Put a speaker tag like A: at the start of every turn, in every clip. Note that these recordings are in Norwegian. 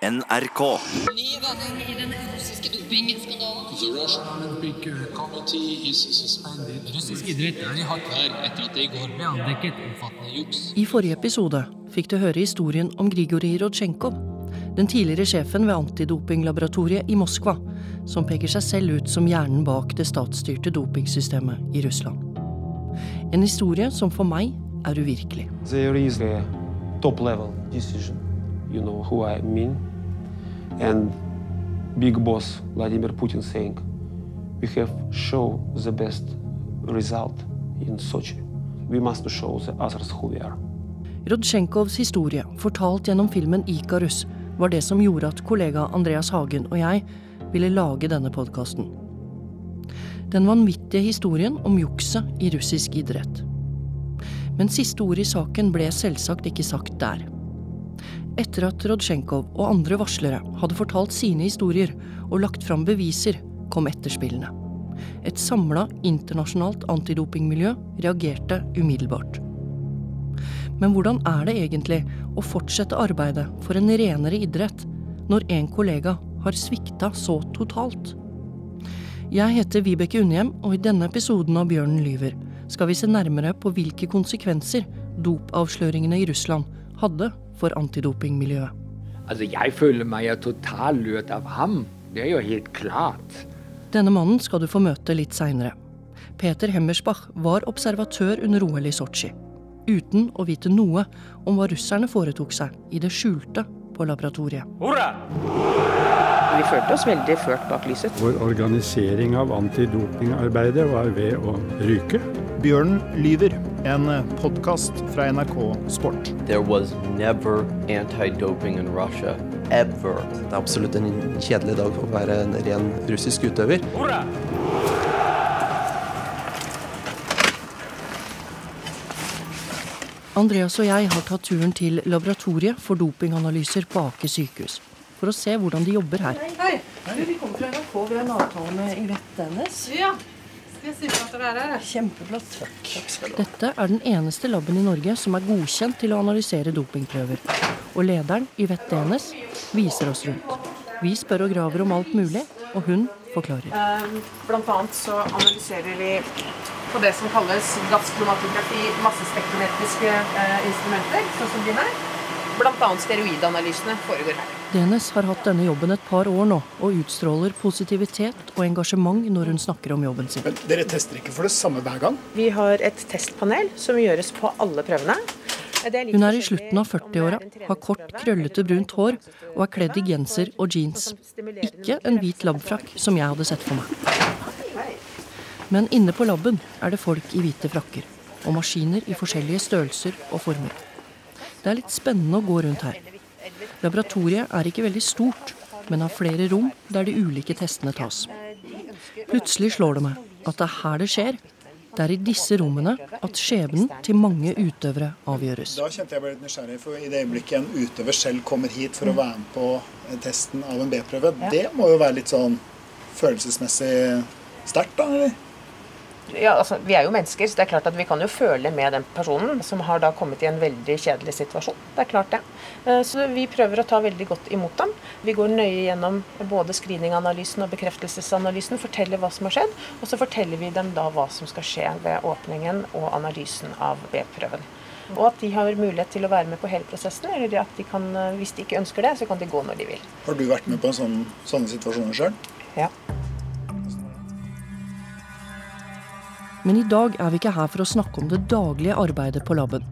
A: NRK.
B: Ny vending i den russiske dopingskandalen.
C: The Russian Olympic Committee is suspended.
D: Russisk idrett er i hardt vær etter at det i går ble avdekket omfattende juks.
E: I forrige episode fikk du høre historien om Grigorij Rodsjenko. den tidligere sjefen ved antidopinglaboratoriet i Moskva, som peker seg selv ut som hjernen bak det statsstyrte dopingsystemet i Russland. En historie som for meg er uvirkelig.
F: There is a top level decision, you know who I mean, and big boss Vladimir Putin saying, we have show the best result in Sochi. We must show the others who we are.
E: Rodsjenkovs historie, fortalt gjennom filmen Ikarus, var det som gjorde at kollega Andreas Hagen og jeg ville lage denne podkasten. Den vanvittige historien om jukset i russisk idrett. Men siste ord i saken ble selvsagt ikke sagt der. Etter at Rodsjenkov og andre varslere hadde fortalt sine historier og lagt fram beviser, kom etterspillene. Et samla internasjonalt antidopingmiljø reagerte umiddelbart. Men hvordan er det egentlig å fortsette arbeidet for en renere idrett når en kollega har svikta så totalt? Jeg heter Vibeke Unnhjem, og i denne episoden av Bjørnen lyver skal vi se nærmere på hvilke konsekvenser dopavsløringene i Russland hadde for antidopingmiljøet.
G: Altså, jeg føler meg totalt lurt av ham. Det er jo helt klart.
E: Denne mannen skal du få møte litt seinere. Peter Hemmersbach var observatør under OL i Sotsji, uten å vite noe om hva russerne foretok seg i det skjulte på laboratoriet. Hurra!
H: Vi følte oss veldig ført bak lyset.
I: Vår organisering av antidopingarbeidet var ved å ryke.
J: Bjørnen lyver, en podkast fra NRK Sport.
K: There was never anti-doping in Russia, ever.
L: Det er absolutt en kjedelig dag for å være en ren russisk utøver. Hurra!
E: Andreas og jeg har tatt turen til laboratoriet for dopinganalyser på Aker sykehus. For å se hvordan de jobber her.
M: Hei. Du, vi kommer fra NRK. Vi har en avtale med Ingrid Dennis.
N: Ja. Skal jeg si fra at dere er her?
E: Kjempeflott. Dette er den eneste laben i Norge som er godkjent til å analysere dopingprøver. Og lederen, Yvette Dennis, viser oss rundt. Vi spør og graver om alt mulig, og hun forklarer.
N: Um, blant annet så analyserer vi på det som kalles gaskromatografi, massespektrometriske eh, instrumenter, sånn som de her. Blant annet steroidanalysene foregår her.
E: Denes har hatt denne jobben et par år nå, og utstråler positivitet og engasjement når hun snakker om jobben sin.
J: Men dere tester ikke for det samme hver gang?
H: Vi har et testpanel som gjøres på alle prøvene.
E: Hun er i slutten av 40-åra, har kort, krøllete brunt hår og er kledd i genser og jeans. Ikke en hvit labfrakk, som jeg hadde sett for meg. Men inne på laben er det folk i hvite frakker, og maskiner i forskjellige størrelser og former. Det er litt spennende å gå rundt her. Laboratoriet er ikke veldig stort, men har flere rom der de ulike testene tas. Plutselig slår det meg at det er her det skjer. Det er i disse rommene at skjebnen til mange utøvere avgjøres.
J: Da kjente jeg meg litt nysgjerrig, for i det øyeblikket en utøver selv kommer hit for å være med på testen av en B-prøve, det må jo være litt sånn følelsesmessig sterkt, da? eller?
H: Ja, altså, Vi er jo mennesker, så det er klart at vi kan jo føle med den personen som har da kommet i en veldig kjedelig situasjon. Det er klart det. Så vi prøver å ta veldig godt imot dem. Vi går nøye gjennom både screeninganalysen og bekreftelsesanalysen, forteller hva som har skjedd, og så forteller vi dem da hva som skal skje ved åpningen og analysen av B-prøven. Og at de har mulighet til å være med på hele prosessen, eller at de kan, hvis de ikke ønsker det, så kan de gå når de vil.
J: Har du vært med på en sånn, sånne situasjoner sjøl?
H: Ja.
E: Men i dag er vi ikke her for å snakke om det daglige arbeidet på laben.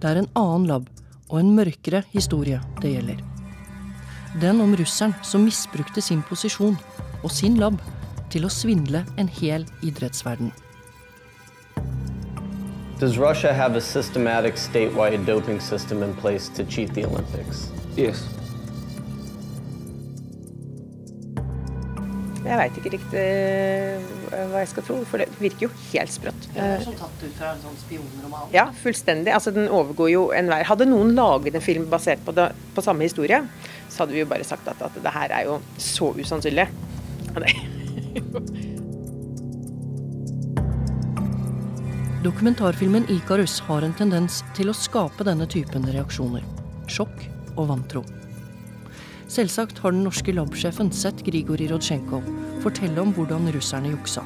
E: Det er en annen lab og en mørkere historie det gjelder. Den om russeren som misbrukte sin posisjon og sin lab til å svindle en hel idrettsverden.
K: Does Russia have a systematic statewide doping system in place to cheat the Olympics?
F: Yes.
H: Jeg veit ikke riktig hva jeg skal tro, for det virker jo helt sprøtt.
M: Det er som tatt ut fra en sånn spionroman.
H: Ja, fullstendig. Altså, den overgår jo enhver Hadde noen laget en film basert på, det, på samme historie, så hadde vi jo bare sagt at, at det her er jo så usannsynlig.
E: Dokumentarfilmen 'Ikarus' har en tendens til å skape denne typen reaksjoner. Sjokk og vantro. Selvsagt har den norske labsjefen sett Grigorij Rodsjenkov fortelle om hvordan russerne juksa.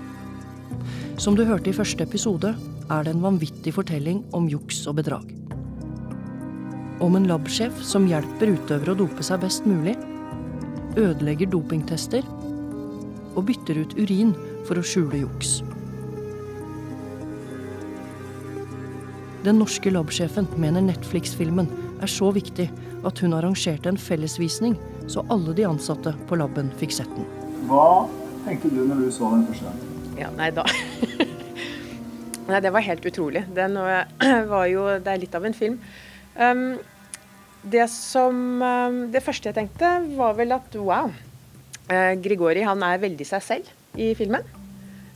E: Som du hørte i første episode, er det en vanvittig fortelling om juks og bedrag. Om en labsjef som hjelper utøvere å dope seg best mulig, ødelegger dopingtester og bytter ut urin for å skjule juks. Den norske labsjefen mener Netflix-filmen er så viktig at hun arrangerte en fellesvisning, så alle de ansatte på laben fikk sett den.
J: Hva tenkte du når du så den første gang?
H: Ja, nei da Nei, det var helt utrolig. Den var jo Det er litt av en film. Um, det som um, Det første jeg tenkte, var vel at wow. Uh, Grigori han er veldig seg selv i filmen.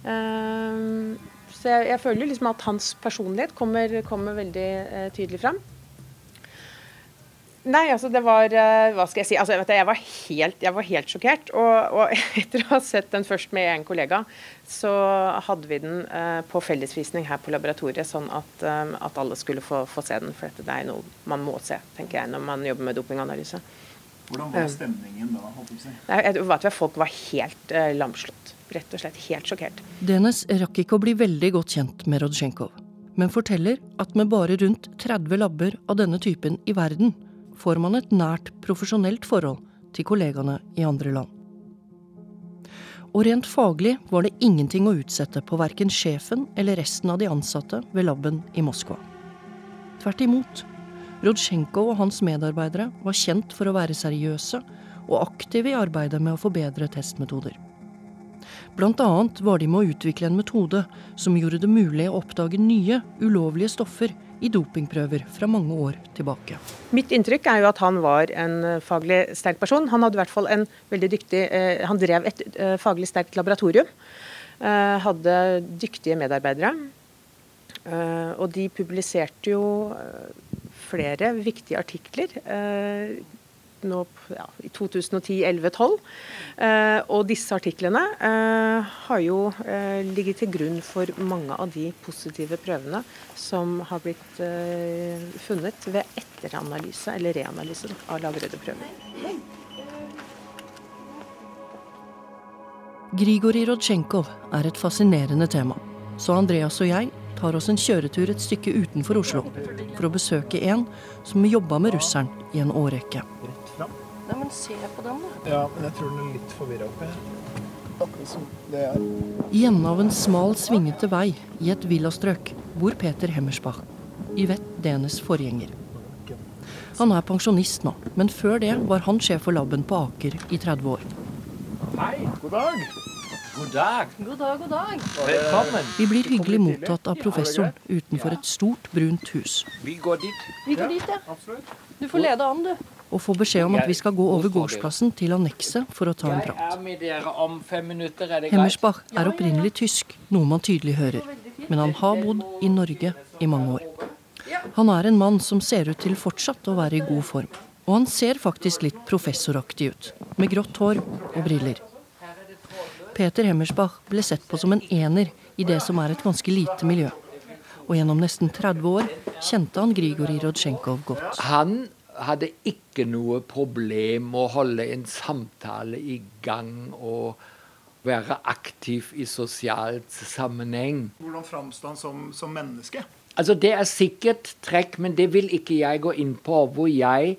H: Um, så jeg, jeg, føler liksom at hans personlighet kommer, kommer veldig uh, tydelig fram. Nei, altså det var uh, Hva skal jeg si? Altså, jeg, jeg, var helt, jeg, var helt, sjokkert. Og, og, etter å ha sett den først med en kollega, så hadde vi den eh, på fellesvisning her på laboratoriet, sånn at, um, at alle skulle få, få, se den. For dette det er noe man må se, tenker jeg, når man jobber med dopinganalyse.
J: Hvordan var stemningen da? Holdt jeg?
H: Nei, jeg vet, folk var helt eh, lamslått. Rett og slett helt sjokkert.
E: Denes rakk ikke å bli veldig godt kjent med Rodsjenkov, men forteller at med bare rundt 30 labber av denne typen i verden, får man et nært profesjonelt forhold til kollegaene i andre land. Og rent faglig var det ingenting å utsette på verken sjefen eller resten av de ansatte ved laben i Moskva. Tvert imot. Rodsjenko og hans medarbeidere var kjent for å være seriøse og aktive i arbeidet med å forbedre testmetoder. Blant annet var de med å utvikle en metode som gjorde det mulig å oppdage nye, ulovlige stoffer i dopingprøver fra mange år tilbake.
H: Mitt inntrykk er jo at han var en eh, faglig sterk person. Han hadde i hvert fall en veldig dyktig eh, Han drev et eh, faglig sterkt laboratorium. Hadde dyktige medarbeidere. Og de publiserte jo flere viktige artikler nå ja, i 2010, 11, 12. Eh, og disse artiklene eh, har jo eh, ligget til grunn for mange av de positive prøvene som har blitt eh, funnet ved etteranalyse eller reanalyse av lagrede prøver.
E: Grigorij Rodsjenkov er et fascinerende tema, så Andreas og jeg tar oss en kjøretur et stykke utenfor Oslo for å besøke en som jobba med russeren i en årrekke.
M: Men se på den,
J: da. Ja, men jeg tror den er litt forvirra oppi her. Akkurat som det er.
E: I enden av en smal, svingete vei i et villastrøk bor Peter Hemmersbach, Yvette Denes forgjenger. Han er pensjonist nå, men før det var han sjef for laben på Aker i 30 år.
J: Hei, god dag.
D: God dag.
M: God dag, god dag.
D: Velkommen.
E: Vi blir hyggelig mottatt av professoren utenfor et stort, brunt hus.
D: Vi går dit.
M: Vi går dit, ja. Du får lede an, du
E: og får beskjed om at vi skal gå over gårdsplassen til annekset for å ta en prat. Hemmersbach er opprinnelig tysk, noe man tydelig hører. Men han har bodd i Norge i mange år. Han er en mann som ser ut til fortsatt å være i god form. Og han ser faktisk litt professoraktig ut, med grått hår og briller. Peter Hemmersbach ble sett på som en ener i det som er et ganske lite miljø. Og gjennom nesten 30 år kjente han Grigorij Rodsjenkov godt.
G: Han hadde ikke noe problem med å holde en samtale i gang og være aktiv i sosialt sammenheng.
J: Hvordan framsto han som, som, menneske?
G: Altså Det er sikkert trekk, men det vil ikke jeg gå inn på. Hvor jeg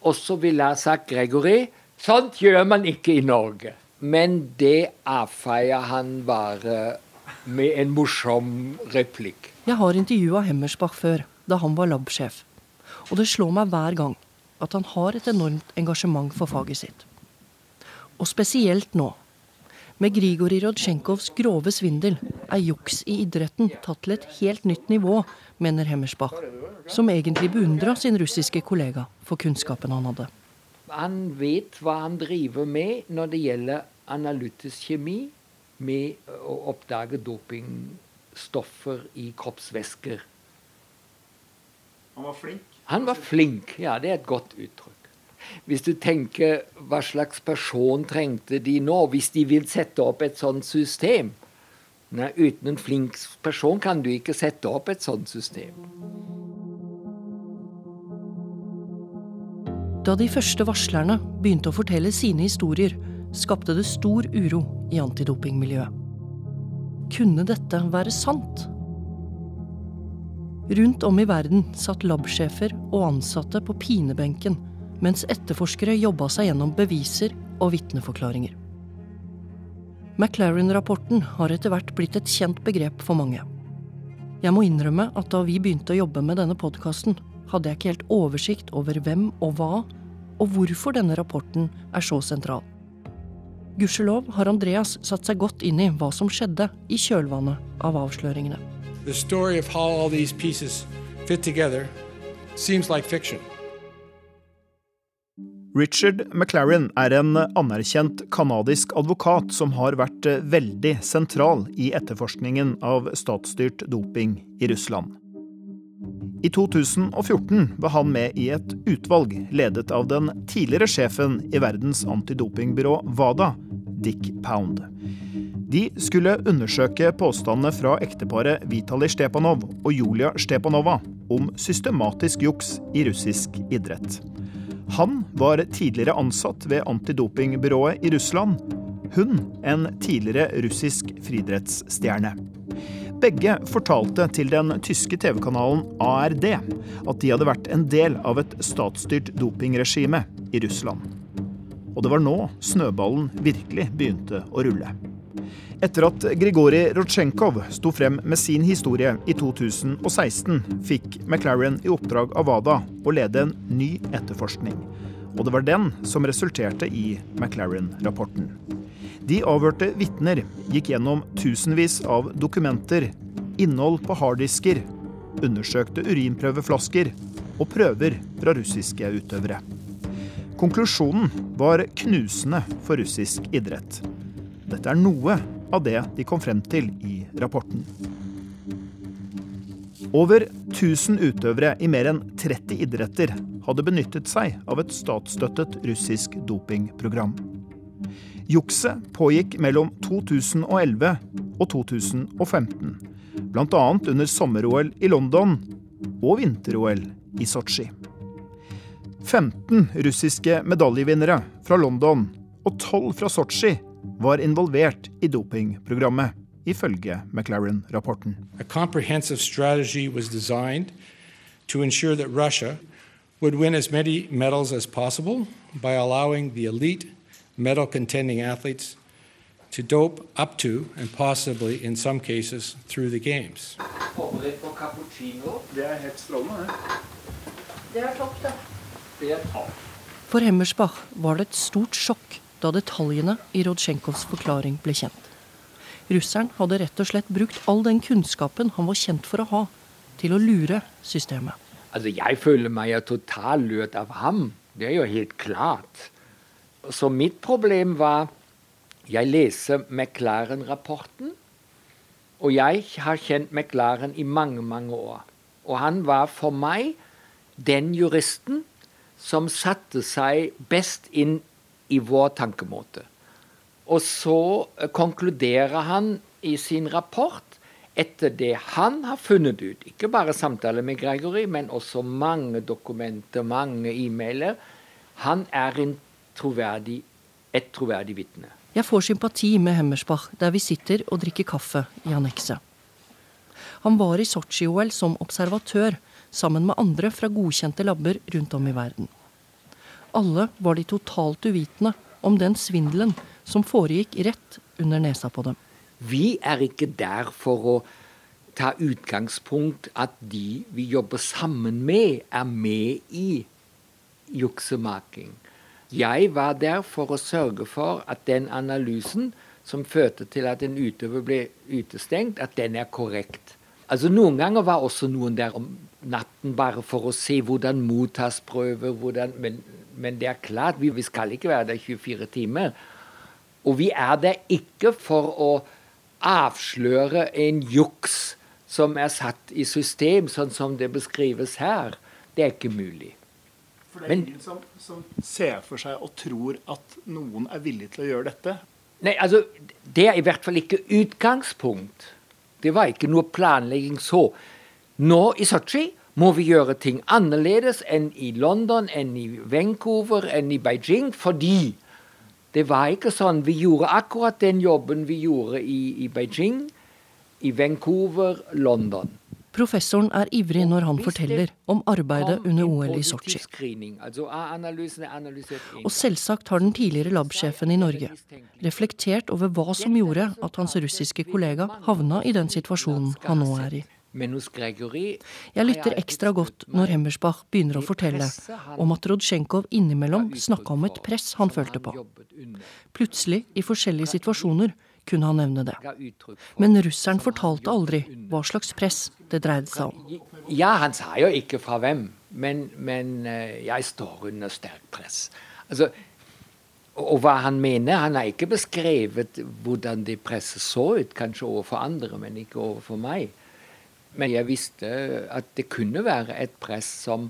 G: også ville ha sagt Gregory Sånt gjør man ikke i Norge. Men det avfeier han bare med en morsom replikk.
E: Jeg har intervjua Hemmersbach før, da han var labsjef. Og det slår meg hver gang at han har et enormt engasjement for faget sitt. Og spesielt nå. Med Grigorij Rodsjenkovs grove svindel er juks i idretten tatt til et helt nytt nivå, mener Hemmersbach, som egentlig beundra sin russiske kollega for kunnskapen han hadde.
G: Han vet hva han driver med når det gjelder analytisk kjemi, med å oppdage dopingstoffer i kroppsvæsker.
J: Han var flink?
G: Han var flink. Ja, det er et godt uttrykk. Hvis du tenker hva slags person trengte de nå, hvis de vil sette opp et sånt system Nei, Uten en flink person kan du ikke sette opp et sånt system.
E: Da de første varslerne begynte å fortelle sine historier, skapte det stor uro i antidopingmiljøet. Kunne dette være sant? Rundt om i verden satt labsjefer og ansatte på pinebenken mens etterforskere jobba seg gjennom beviser og vitneforklaringer. McLaren-rapporten har etter hvert blitt et kjent begrep for mange. Jeg må innrømme at da vi begynte å jobbe med denne podkasten, hadde jeg ikke helt oversikt over hvem og hva, og hvorfor denne rapporten er så sentral. Gudskjelov har Andreas satt seg godt inn i hva som skjedde i kjølvannet av avsløringene.
C: The story of how all these pieces fit together seems like fiction.
A: Richard McLaren er en anerkjent canadisk advokat som har vært veldig sentral i etterforskningen av statsstyrt doping i Russland. I 2014 var han med i et utvalg ledet av den tidligere sjefen i verdens antidopingbyrå WADA, Dick Pound. De skulle undersøke påstandene fra ekteparet Vitalij Stepanov og Julia Stepanova om systematisk juks i russisk idrett. Han var tidligere ansatt ved antidopingbyrået i Russland. Hun en tidligere russisk friidrettsstjerne. Begge fortalte til den tyske TV-kanalen ARD at de hadde vært en del av et statsstyrt dopingregime i Russland. Og det var nå snøballen virkelig begynte å rulle. Etter at Grigorij Rotsjenkov sto frem med sin historie i 2016, fikk McLaren i oppdrag av WADA å lede en ny etterforskning. Og det var den som resulterte i McLaren-rapporten. De avhørte vitner gikk gjennom tusenvis av dokumenter, innhold på harddisker, undersøkte urinprøveflasker og prøver fra russiske utøvere. Konklusjonen var knusende for russisk idrett. Dette er noe av det de kom frem til i rapporten. Over 1000 utøvere i mer enn 30 idretter hadde benyttet seg av et statsstøttet russisk dopingprogram. Jukset pågikk mellom 2011 og 2015, bl.a. under sommer-OL i London og vinter-OL i Sotsji. 15 russiske medaljevinnere fra London og 12 fra Sotsji var involvert i dopingprogrammet, ifølge McLaren-rapporten.
C: To ensure that Russia would win as many medals as possible by allowing the elite medal contending athletes to dope up to and possibly in some cases through the games.
E: For Hemmersbach var det et stort sjokk da detaljene i Rodsjenkovs forklaring ble kjent. Russeren hadde rett og slett brukt all den kunnskapen han var kjent for å ha, til å lure systemet.
G: Altså, jeg føler meg totalt lurt av ham. Det er jo helt klart. Så mitt problem var Jeg leser McLaren-rapporten. Og jeg har kjent McLaren i mange, mange år. Og han var for meg den juristen som satte seg best inn i vår tankemåte. Og så konkluderer han i sin rapport etter det han har funnet ut, ikke bare samtaler med Gregory, men også mange dokumenter, mange e-mailer. Han er troverdig, et troverdig vitne.
E: Jeg får sympati med Hemmersbach der vi sitter og drikker kaffe i annekset. Han var i Sotsji-OL som observatør sammen med andre fra godkjente labber rundt om i verden. Alle var de totalt uvitende om den svindelen som foregikk rett under nesa på dem.
G: Vi er ikke der for å ta utgangspunkt at de vi jobber sammen med, er med i juksemaking. Jeg var der for å sørge for at den analysen som førte til at en utøver ble utestengt, at den er korrekt. Altså Noen ganger var også noen der om natten bare for å se hvordan mottas prøver. Hvordan, men, men, det er klart, vi, vi skal ikke være der 24 timer. Og vi er der ikke for å avsløre en juks som er satt i system, sånn som det beskrives her. Det er ikke mulig.
J: For det er Men, ingen som, som, ser for seg og tror at noen er villig til å gjøre dette?
G: Nei, altså, Det er i hvert fall ikke utgangspunkt. Det var ikke noe planlegging så. Nå i Sotsji Må vi gjøre ting annerledes enn i London, enn i Vancouver, enn i Beijing? Fordi det var ikke sånn. Vi gjorde akkurat den jobben vi gjorde i, i Beijing, i Vancouver, London.
E: Professoren er ivrig når han forteller om arbeidet under OL i Sotsji.
G: Altså,
E: Og selvsagt har den tidligere labsjefen i Norge reflektert over hva som gjorde at hans russiske kollega havna i den situasjonen han nå er i. Jeg lytter ekstra godt når Hemmersbach begynner å fortelle om at Rodsjenkov innimellom snakka om et press han følte på. Plutselig, i forskjellige situasjoner, kunne han nevne det. Men russeren fortalte aldri hva slags press det dreide seg om.
G: Ja, han sa jo ikke fra hvem, men, men eh, jeg står under sterkt press. Altså, og hva han mener Han har ikke beskrevet hvordan det presset så ut, kanskje overfor andre, men ikke overfor meg. Men jeg visste at det kunne være et press som,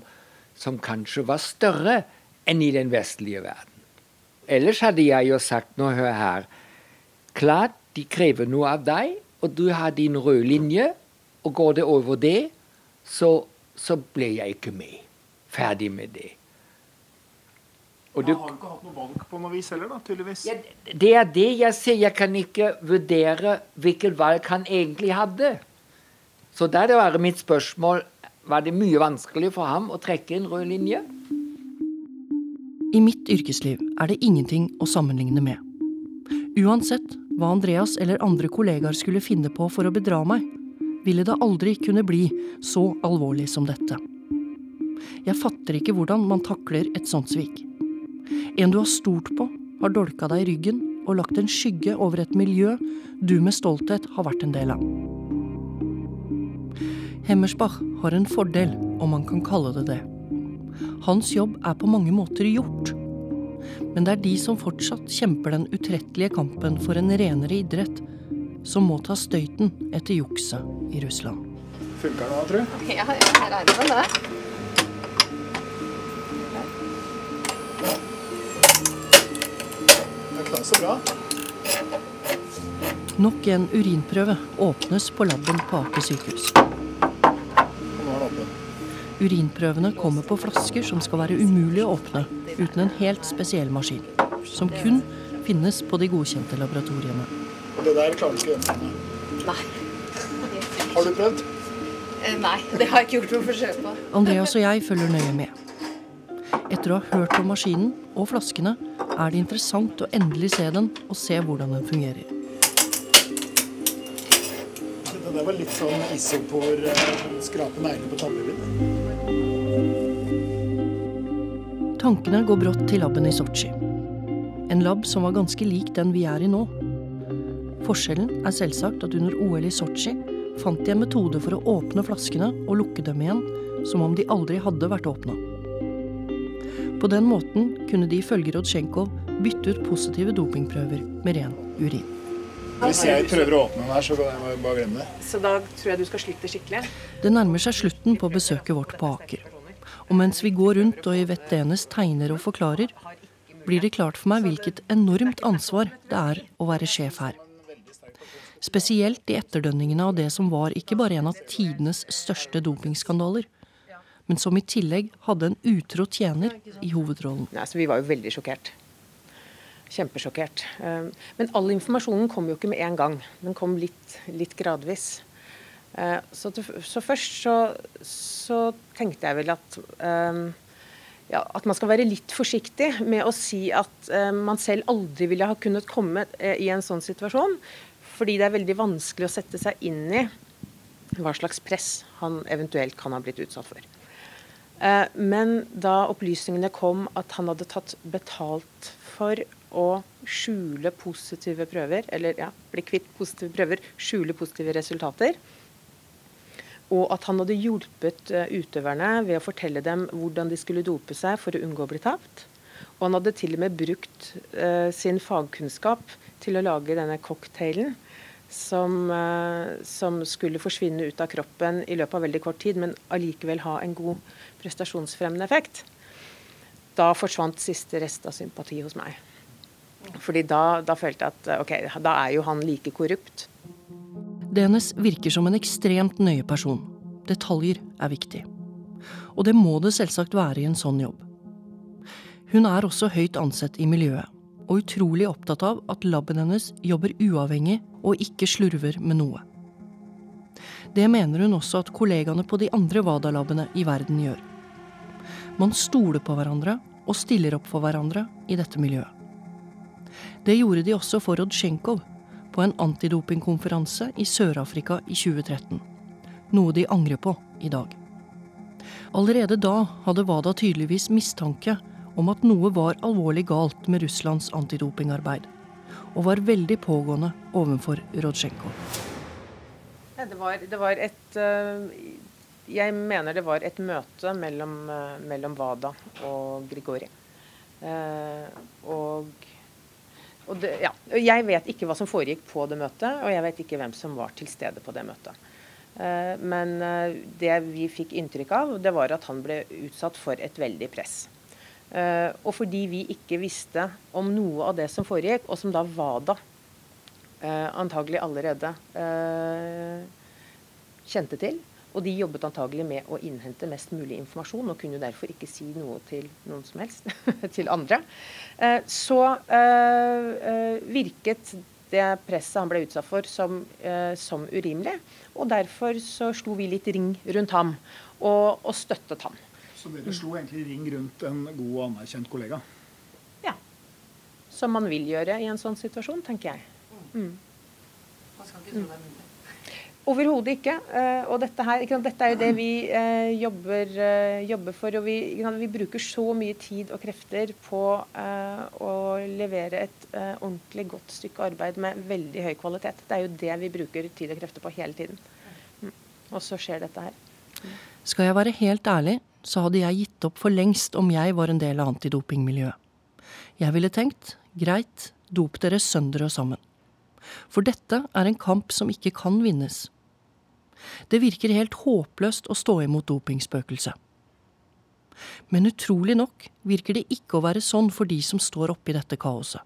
G: som kanskje var større enn i den vestlige verden. Ellers hadde jeg jo sagt nå hør her. Klart de krever noe av deg, og du har din røde linje, og går det over det, så, så ble jeg ikke med. Ferdig med det.
J: Og du... Han har ikke hatt noe valg på noe vis heller, da, tydeligvis.
G: Ja, det er det jeg sier. Jeg kan ikke vurdere hvilket valg han egentlig hadde. Så der var mitt spørsmål var det mye vanskelig for ham å trekke en rød linje.
E: I mitt yrkesliv er det ingenting å sammenligne med. Uansett hva Andreas eller andre kollegaer skulle finne på for å bedra meg, ville det aldri kunne bli så alvorlig som dette. Jeg fatter ikke hvordan man takler et sånt svik. En du har stolt på, har dolka deg i ryggen og lagt en skygge over et miljø du med stolthet har vært en del av. Hemmersbach har en fordel, om man kan kalle det det. Hans jobb er på mange måter gjort. Men det er de som fortsatt kjemper den utrettelige kampen for en renere idrett, som må ta støyten etter jukset i Russland.
J: Funker det nå, tru?
N: Ja, jeg regner med det.
J: Det seg bra.
E: Nok en urinprøve åpnes på laben på Aker sykehus. Urinprøvene kommer på flasker som skal være umulig å åpne uten en helt spesiell maskin. Som kun finnes på de godkjente laboratoriene.
J: Det der klarer du ikke noe.
N: Nei.
J: Har du prøvd?
N: Eh, Nei, det har jeg ikke gjort noe forsøk på.
E: Andreas og jeg følger nøye med. Etter å ha hørt om maskinen og flaskene, er det interessant å endelig se den og se hvordan den fungerer.
J: Det der var litt sånn isopor, eh, skrape negler på tabbelyd.
E: Tankene går brått til laben i Sotsji. En lab som var ganske lik den vi er i nå. Forskjellen er selvsagt at under OL i Sotsji fant de en metode for å åpne flaskene og lukke dem igjen, som om de aldri hadde vært åpna. På den måten kunne de ifølge Rodsjenko bytte ut positive dopingprøver med ren urin.
J: Hvis jeg prøver å åpne den her, så kan jeg bare glemme det.
N: Så da tror jeg du skal slite skikkelig.
E: Det nærmer seg slutten på besøket vårt på Aker. Og mens vi går rundt og Yvette Denes tegner og forklarer, blir det klart for meg hvilket enormt ansvar det er å være sjef her. Spesielt i etterdønningene av det som var ikke bare en av tidenes største dopingskandaler, men som i tillegg hadde en utro tjener i hovedrollen.
H: Nei, vi var jo veldig sjokkert. Kjempesjokkert. Eh, Men all informasjonen kom jo ikke med en gang. Den kom litt, litt gradvis. Eh, Så, til, så først så, så, tenkte jeg vel at um, ja, at man skal være litt forsiktig med å si at uh, man selv aldri ville ha kunnet komme uh, i en sånn situasjon. Fordi det er veldig vanskelig å sette seg inn i hva slags press han eventuelt kan ha blitt utsatt for. Uh, men da opplysningene kom at han hadde tatt betalt for å skjule positive prøver, eller ja, bli kvitt positive prøver, skjule positive resultater, og at han hadde hjulpet utøverne ved å fortelle dem hvordan de skulle dope seg for å unngå å bli tapt. Og han hadde til og med brukt uh, sin fagkunnskap til å lage denne cocktailen som, uh, som, skulle forsvinne ut av kroppen i løpet av veldig kort tid, men allikevel ha en god prestasjonsfremmende effekt. Da forsvant siste rest av sympati hos meg. Fordi da, da følte jeg at ok, da er jo han like korrupt.
E: Denes virker som en ekstremt nøye person. Detaljer er viktig. Og det må det selvsagt være i en sånn jobb. Hun er også høyt ansett i miljøet, og utrolig opptatt av at laben hennes jobber uavhengig og ikke slurver med noe. Det mener hun også at kollegaene på de andre WADA-labene i verden gjør. Man stoler på hverandre og stiller opp for hverandre i dette miljøet. Det gjorde de også for Rodsjenkov på en antidopingkonferanse i Sør-Afrika i 2013. Noe de angrer på i dag. Allerede da hadde WADA tydeligvis mistanke om at noe var alvorlig galt med Russlands antidopingarbeid, og var veldig pågående overfor
H: Rodsjenko. Det, var, det var et uh, Jeg mener det var et møte mellom, uh, mellom WADA og Grigori. Og og det, ja, jeg vet ikke hva som foregikk på det møtet, og jeg vet ikke hvem som var til stede på det møtet. Uh, men uh, det vi fikk inntrykk av, det var at han ble utsatt for et veldig press. Uh, og fordi vi ikke visste om noe av det som foregikk, og som da var da, antagelig allerede kjente til, og de jobbet antagelig med å innhente mest mulig informasjon, og kunne derfor ikke si noe til noen som helst, til andre. Eh, så eh, eh, virket det presset han ble utsatt for, som, som urimelig. Og derfor så slo vi litt ring rundt ham, og, og støttet ham.
J: Så dere slo egentlig ring rundt en god og anerkjent kollega?
H: Ja. Som man vil gjøre i en sånn situasjon, tenker jeg. Mm.
N: Man skal ikke tro det er mulig.
H: Overhodet ikke. Uh, og dette, her, dette er jo det vi uh, jobber, uh, jobber, for. Og vi, vi, bruker så mye tid og krefter på å levere et ordentlig godt stykke arbeid med veldig høy kvalitet. Det er jo det vi bruker tid og krefter på hele tiden. Mm. Og så skjer dette her.
E: Skal jeg være helt ærlig, så hadde jeg gitt opp for lengst om jeg var en del av antidopingmiljøet. Jeg ville tenkt greit, dop dere sønder og sammen. For dette er en kamp som ikke kan vinnes. Det virker helt håpløst å stå imot dopingspøkelset. Men utrolig nok virker det ikke å være sånn for de som står oppi dette kaoset.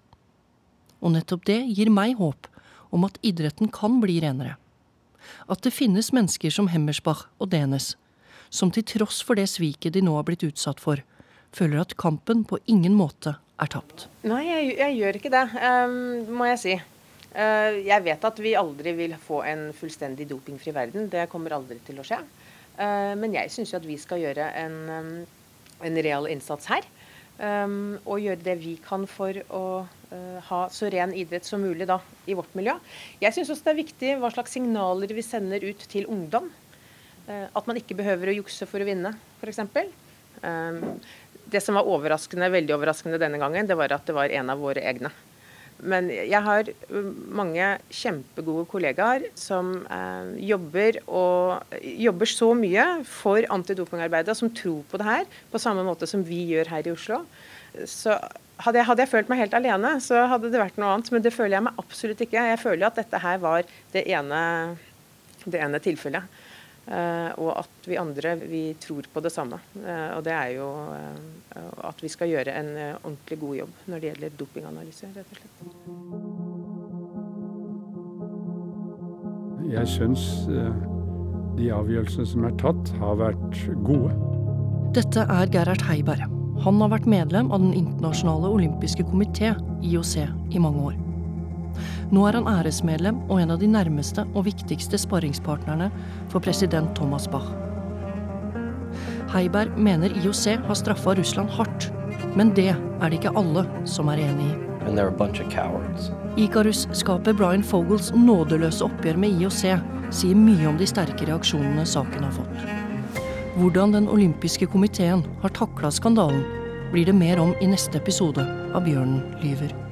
E: Og nettopp det gir meg håp om at idretten kan bli renere. At det finnes mennesker som Hemmersbach og Denes, som til tross for det sviket de nå har blitt utsatt for, føler at kampen på ingen måte er tapt.
H: Nei, jeg, jeg gjør ikke det, um, må jeg si. Eh, jeg vet at vi aldri vil få en fullstendig dopingfri verden. Det kommer aldri til å skje. Eh, men jeg syns at vi skal gjøre en, en real innsats her. Og gjøre det vi kan for å eh, ha så ren idrett som mulig da, i vårt miljø. Jeg syns også det er viktig hva slags signaler vi sender ut til ungdom. At man ikke behøver å jukse for å vinne, f.eks. Det som var overraskende, veldig overraskende denne gangen, det var at det var en av våre egne. Men jeg har um, mange kjempegode kollegaer som eh, jobber, og, jobber så mye for antidopingarbeidet, som tror på det her, på samme måte som vi gjør her i Oslo. Så hadde jeg, hadde jeg, følt meg helt alene, så hadde det vært noe annet. Men det føler jeg meg absolutt ikke. Jeg føler at dette her var det ene, det ene tilfellet. Uh, og at vi andre vi tror på det samme. Uh, og det er jo uh, at vi skal gjøre en ordentlig god jobb når det gjelder dopinganalyse, rett og slett.
I: Jeg syns de avgjørelsene som er tatt, har vært gode.
E: Dette er Gerhard Heiberg. Han har vært medlem av Den internasjonale olympiske komité, IOC, i mange år. Nå er han æresmedlem og en av de nærmeste og viktigste sparringspartnerne for president Thomas Bach. Heiberg mener IOC har straffa Russland hardt, men det er det ikke alle som er enig i. Ikarus-skaper Brian Fogels nådeløse oppgjør med IOC sier mye om de sterke reaksjonene saken har fått. Hvordan Den olympiske komiteen har takla skandalen, blir det mer om i neste episode av Bjørnen lyver.